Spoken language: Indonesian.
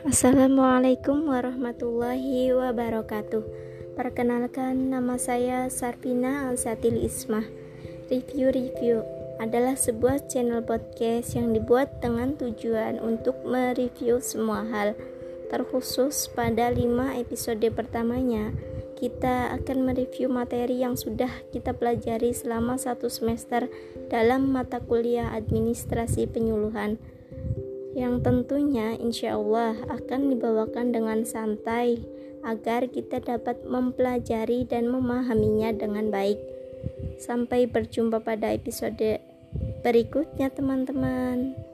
Assalamualaikum warahmatullahi wabarakatuh. Perkenalkan nama saya Sarvina Alsatil Ismah. Review-review adalah sebuah channel podcast yang dibuat dengan tujuan untuk mereview semua hal Terkhusus pada 5 episode pertamanya. Kita akan mereview materi yang sudah kita pelajari selama satu semester dalam mata kuliah administrasi penyuluhan yang tentunya insya Allah akan dibawakan dengan santai agar kita dapat mempelajari dan memahaminya dengan baik. Sampai berjumpa pada episode berikutnya, teman-teman.